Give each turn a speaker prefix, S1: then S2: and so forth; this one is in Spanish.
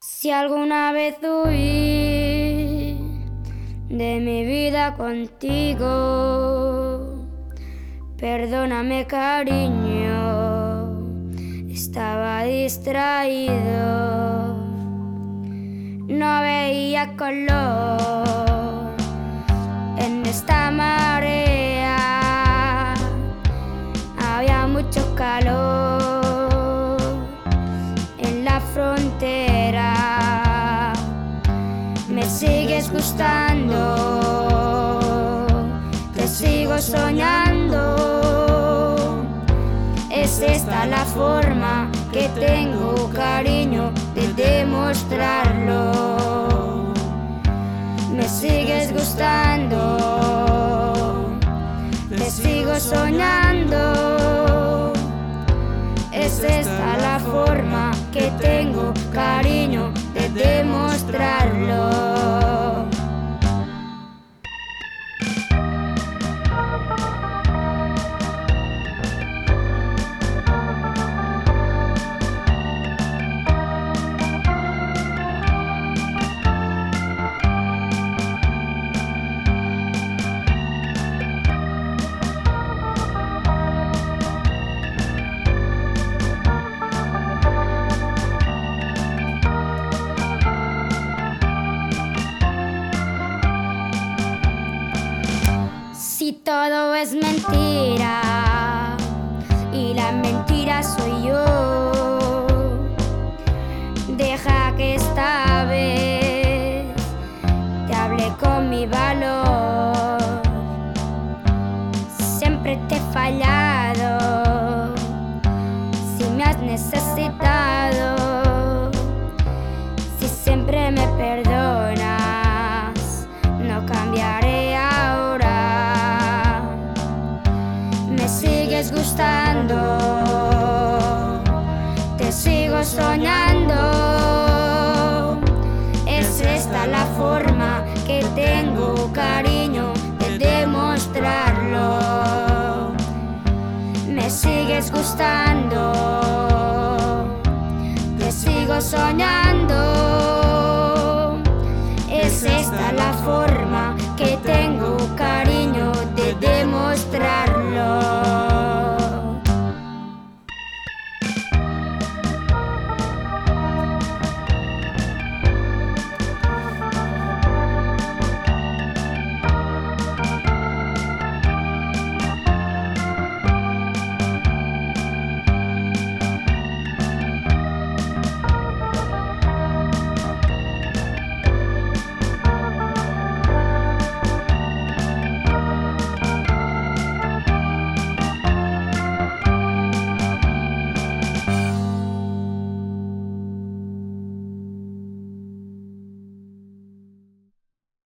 S1: Si alguna vez huí de mi vida contigo, perdóname cariño, estaba distraído, no veía color en esta marea, había mucho calor en la frontera soñando. Es esta la forma que tengo, cariño, de demostrarlo. Si todo es mentira. Y la mentira soy yo, deja que esta vez te hable con mi valor. Siempre te he fallado. Si me has necesitado, sigues gustando, te sigo soñando. Es esta la forma que tengo, cariño, de demostrarlo. Me sigues gustando, te sigo soñando.